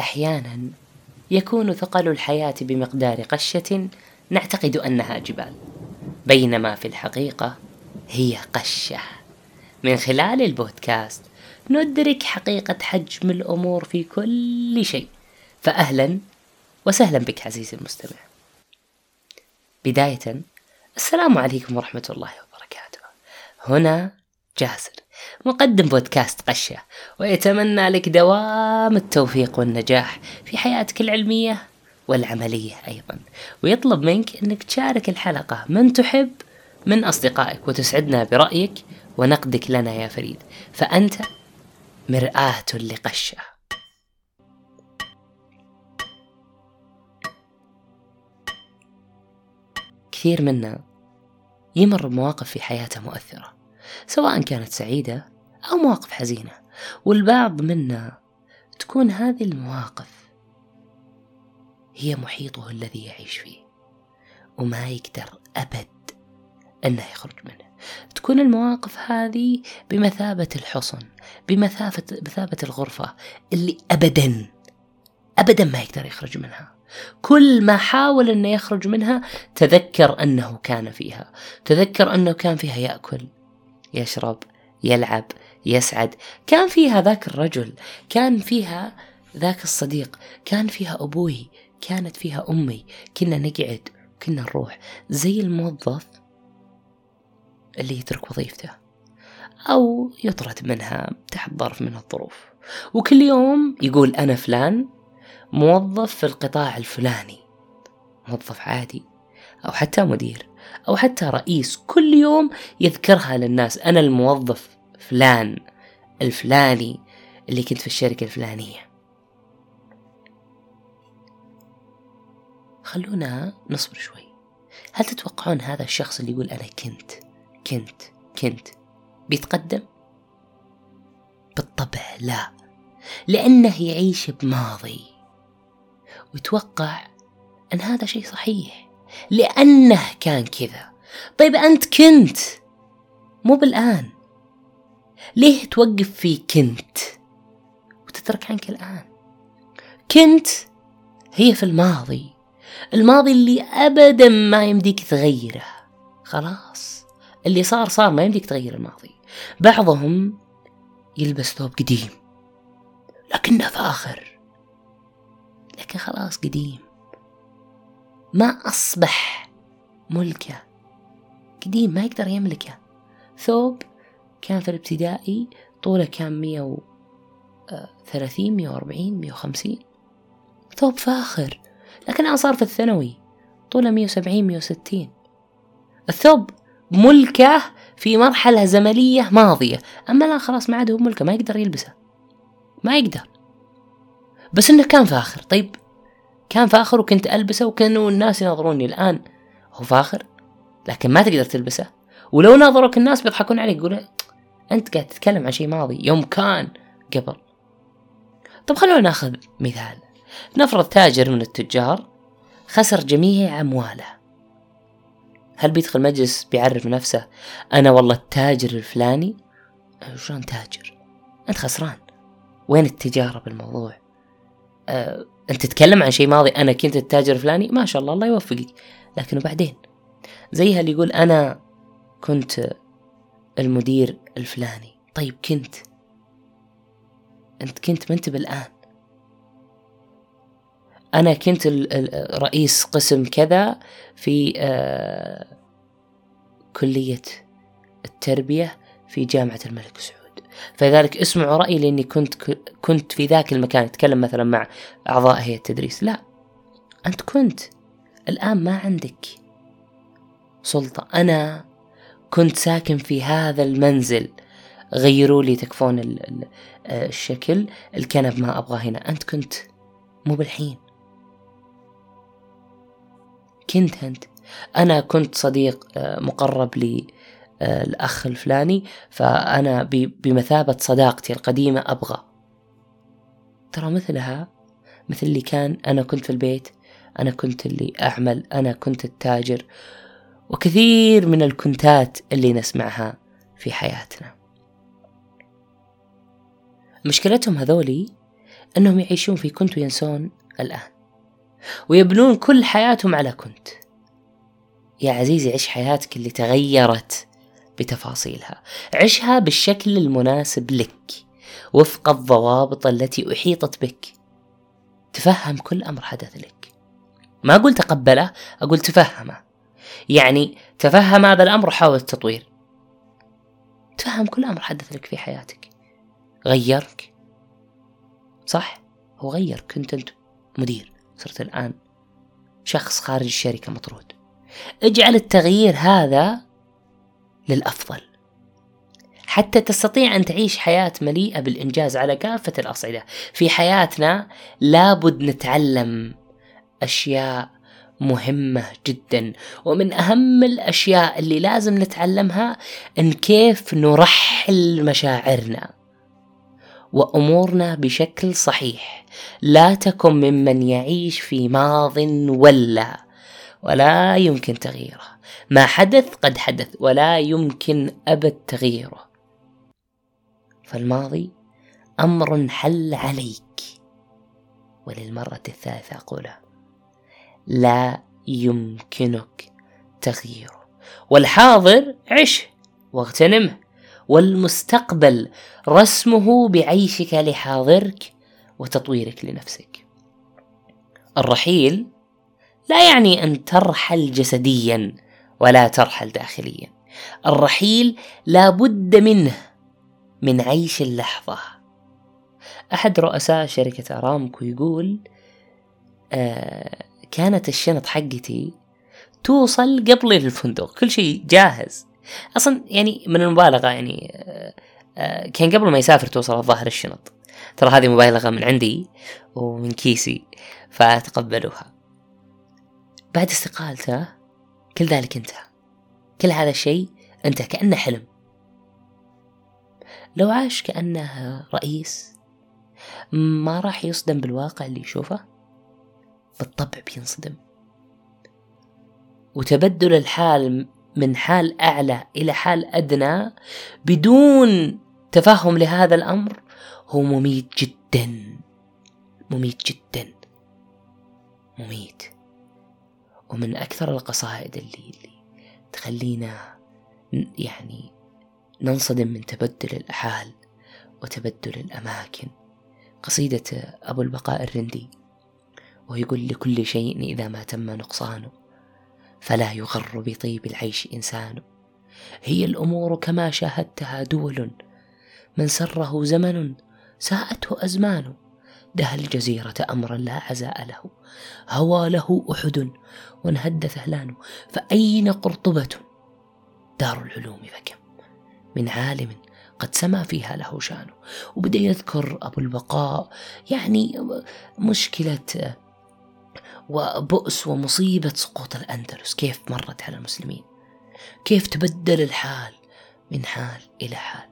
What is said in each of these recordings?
أحيانا يكون ثقل الحياة بمقدار قشة نعتقد أنها جبال بينما في الحقيقة هي قشة. من خلال البودكاست ندرك حقيقة حجم الأمور في كل شيء. فأهلا وسهلا بك عزيزي المستمع. بداية السلام عليكم ورحمة الله وبركاته. هنا جاسر مقدم بودكاست قشة ويتمنى لك دوام التوفيق والنجاح في حياتك العلمية والعملية أيضا. ويطلب منك أنك تشارك الحلقة من تحب من أصدقائك وتسعدنا برأيك ونقدك لنا يا فريد. فأنت مرآة لقشة كثير منا يمر بمواقف في حياته مؤثرة. سواء كانت سعيدة أو مواقف حزينة والبعض منا تكون هذه المواقف هي محيطه الذي يعيش فيه وما يقدر أبد أنه يخرج منه. تكون المواقف هذه بمثابة الحصن بمثابة بمثابة الغرفة اللي أبدا أبدا ما يقدر يخرج منها. كل ما حاول أنه يخرج منها تذكر أنه كان فيها تذكر أنه كان فيها يأكل يشرب يلعب يسعد. كان فيها ذاك الرجل كان فيها ذاك الصديق كان فيها أبوي كانت فيها أمي. كنا نقعد كنا نروح. زي الموظف اللي يترك وظيفته أو يطرد منها تحت ظرف من الظروف. وكل يوم يقول أنا فلان موظف في القطاع الفلاني. موظف عادي أو حتى مدير. أو حتى رئيس كل يوم يذكرها للناس. أنا الموظف فلان الفلاني اللي كنت في الشركة الفلانية. خلونا نصبر شوي. هل تتوقعون هذا الشخص اللي يقول أنا كنت كنت كنت بيتقدم؟ بالطبع لا لأنه يعيش بماضي. ويتوقع أن هذا شيء صحيح. لأنه كان كذا. طيب أنت كنت؟ مو بالآن. ليه توقف في كنت؟ وتترك عنك الآن. كنت هي في الماضي. الماضي اللي أبدا ما يمديك تغيره. خلاص. اللي صار صار ما يمديك تغير الماضي. بعضهم يلبس ثوب قديم. لكنه فاخر. لكن خلاص قديم. ما أصبح ملكه. قديم ما يقدر يملكه. ثوب كان في الابتدائي طوله كان مية و ثلاثين مية وأربعين مية وخمسين. ثوب فاخر لكن الآن صار في الثانوي. طوله مية وسبعين مية وستين. الثوب ملكه في مرحلة زمنية ماضية. أما الآن خلاص ما عاد هو ملكه ما يقدر يلبسه. ما يقدر. بس إنه كان فاخر. طيب كان فاخر وكنت ألبسه وكانوا الناس ينظروني الآن هو فاخر لكن ما تقدر تلبسه. ولو ناظروك الناس بيضحكون عليك يقولون أنت قاعد تتكلم عن شيء ماضي يوم كان قبل. طب خلونا ناخذ مثال. نفرض تاجر من التجار خسر جميع أمواله. هل بيدخل مجلس بيعرف نفسه أنا والله التاجر الفلاني؟ شلون تاجر؟ أنت خسران. وين التجارة بالموضوع؟ أه، أنت تتكلم عن شيء ماضي أنا كنت التاجر الفلاني ما شاء الله الله يوفقك. لكن بعدين زيها اللي يقول أنا كنت المدير الفلاني. طيب كنت؟ أنت كنت ما أنت بالآن؟ أنا كنت رئيس قسم كذا في آه كلية التربية في جامعة الملك سعود. فلذلك اسمعوا رأيي لأني كنت كنت في ذاك المكان أتكلم مثلا مع أعضاء هيئة التدريس. لا أنت كنت الآن ما عندك سلطة. أنا كنت ساكن في هذا المنزل. غيروا لي تكفون الشكل. الكنب ما أبغاه هنا. أنت كنت مو بالحين. كنت أنت. أنا كنت صديق آه، مقرب لي الأخ الفلاني فأنا بمثابة صداقتي القديمة أبغى. ترى مثلها مثل اللي كان أنا كنت في البيت أنا كنت اللي أعمل أنا كنت التاجر وكثير من الكنتات اللي نسمعها في حياتنا. مشكلتهم هذولي أنهم يعيشون في كنت وينسون الآن ويبنون كل حياتهم على كنت. يا عزيزي عش حياتك اللي تغيرت. بتفاصيلها. عشها بالشكل المناسب لك وفق الضوابط التي أحيطت بك. تفهم كل أمر حدث لك. ما أقول تقبله أقول تفهمه. يعني تفهم هذا الأمر وحاول التطوير. تفهم كل أمر حدث لك في حياتك. غيرك. صح؟ هو غيرك كنت أنت مدير. صرت الآن شخص خارج الشركة مطرود. اجعل التغيير هذا للأفضل. حتى تستطيع أن تعيش حياة مليئة بالإنجاز على كافة الأصعدة. في حياتنا لابد نتعلم أشياء مهمة جدا. ومن أهم الأشياء اللي لازم نتعلمها إن كيف نرحل مشاعرنا وأمورنا بشكل صحيح. لا تكن ممن يعيش في ماض ولا ولا يمكن تغييره. ما حدث قد حدث ولا يمكن أبد تغييره. فالماضي أمر حل عليك. وللمرة الثالثة أقولها لا يمكنك تغييره. والحاضر عش واغتنمه والمستقبل رسمه بعيشك لحاضرك وتطويرك لنفسك. الرحيل لا يعني أن ترحل جسديا ولا ترحل داخليا. الرحيل لا بد منه من عيش اللحظة. أحد رؤساء شركة أرامكو يقول آه كانت الشنط حقتي توصل قبل للفندق كل شيء جاهز. أصلا يعني من المبالغة يعني آه، آه، كان قبل ما يسافر توصل الظاهر الشنط. ترى هذه مبالغة من عندي ومن كيسي فتقبلوها بعد استقالته كل ذلك انتهى. كل هذا الشيء انتهى كأنه حلم. لو عاش كأنه رئيس ما راح يصدم بالواقع اللي يشوفه؟ بالطبع بينصدم. وتبدل الحال من حال أعلى إلى حال أدنى بدون تفهم لهذا الأمر هو مميت جدا. مميت جدا. مميت. ومن أكثر القصائد اللي, اللي تخلينا يعني ننصدم من تبدل الأحال وتبدل الأماكن. قصيدة أبو البقاء الرندي ويقول لكل شيء إذا ما تم نقصانه فلا يغر بطيب العيش إنسان. هي الأمور كما شاهدتها دول من سره زمن ساءته أزمان. دها الجزيرة أمرا لا عزاء له. هوى له أحد وانهد ثهلان فأين قرطبة؟ دار العلوم فكم؟ من عالم قد سما فيها له شأن. وبدأ يذكر أبو البقاء يعني مشكلة وبؤس ومصيبة سقوط الأندلس. كيف مرت على المسلمين؟ كيف تبدل الحال من حال إلى حال؟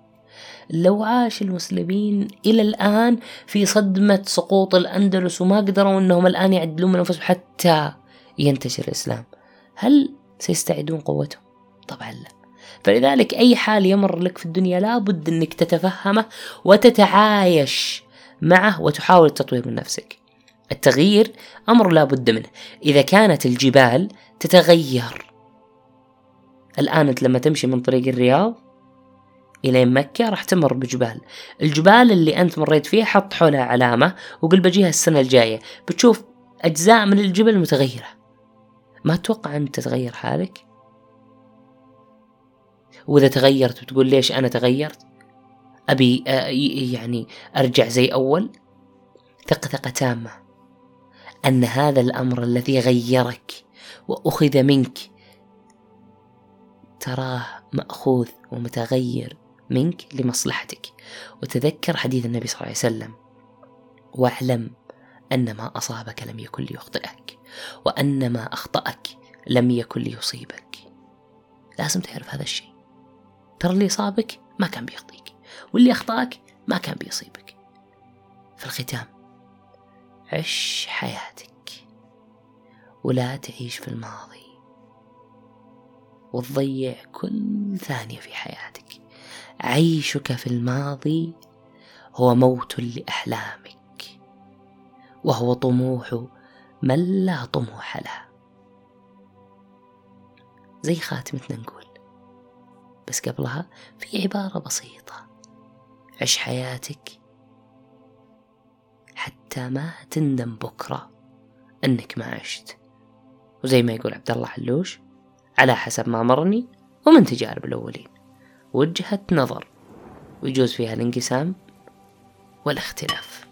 لو عاش المسلمين إلى الآن في صدمة سقوط الأندلس وما قدروا أنهم الآن يعدلون من أنفسهم حتى ينتشر الإسلام هل سيستعيدون قوتهم؟ طبعا لا. فلذلك أي حال يمر لك في الدنيا لابد أنك تتفهمه وتتعايش معه وتحاول التطوير من نفسك. التغيير أمر لا بد منه. إذا كانت الجبال تتغير الآن أنت لما تمشي من طريق الرياض إلى مكة راح تمر بجبال. الجبال اللي أنت مريت فيها حط حولها علامة وقل بجيها السنة الجاية. بتشوف أجزاء من الجبل متغيرة. ما تتوقع أن تتغير حالك؟ وإذا تغيرت بتقول ليش أنا تغيرت؟ أبي آه، يعني أرجع زي أول؟ ثقة ثقة تامة. أن هذا الأمر الذي غيرك وأخذ منك تراه مأخوذ ومتغير. منك لمصلحتك. وتذكر حديث النبي صلى الله عليه وسلم. واعلم أن ما أصابك لم يكن ليخطئك وأن ما أخطأك لم يكن ليصيبك. لازم تعرف هذا الشيء. ترى اللي صابك ما كان بيخطيك واللي أخطأك ما كان بيصيبك. في الختام عش حياتك ولا تعيش في الماضي وتضيع كل ثانية في حياتك. عيشك في الماضي هو موت لأحلامك وهو طموح من لا طموح له. زي خاتمتنا نقول بس قبلها في عبارة بسيطة. عش حياتك حتى ما تندم بكرة أنك ما عشت. وزي ما يقول عبد الله حلوش على حسب ما مرني ومن تجارب الأولين. وجهة نظر. ويجوز فيها الانقسام والاختلاف.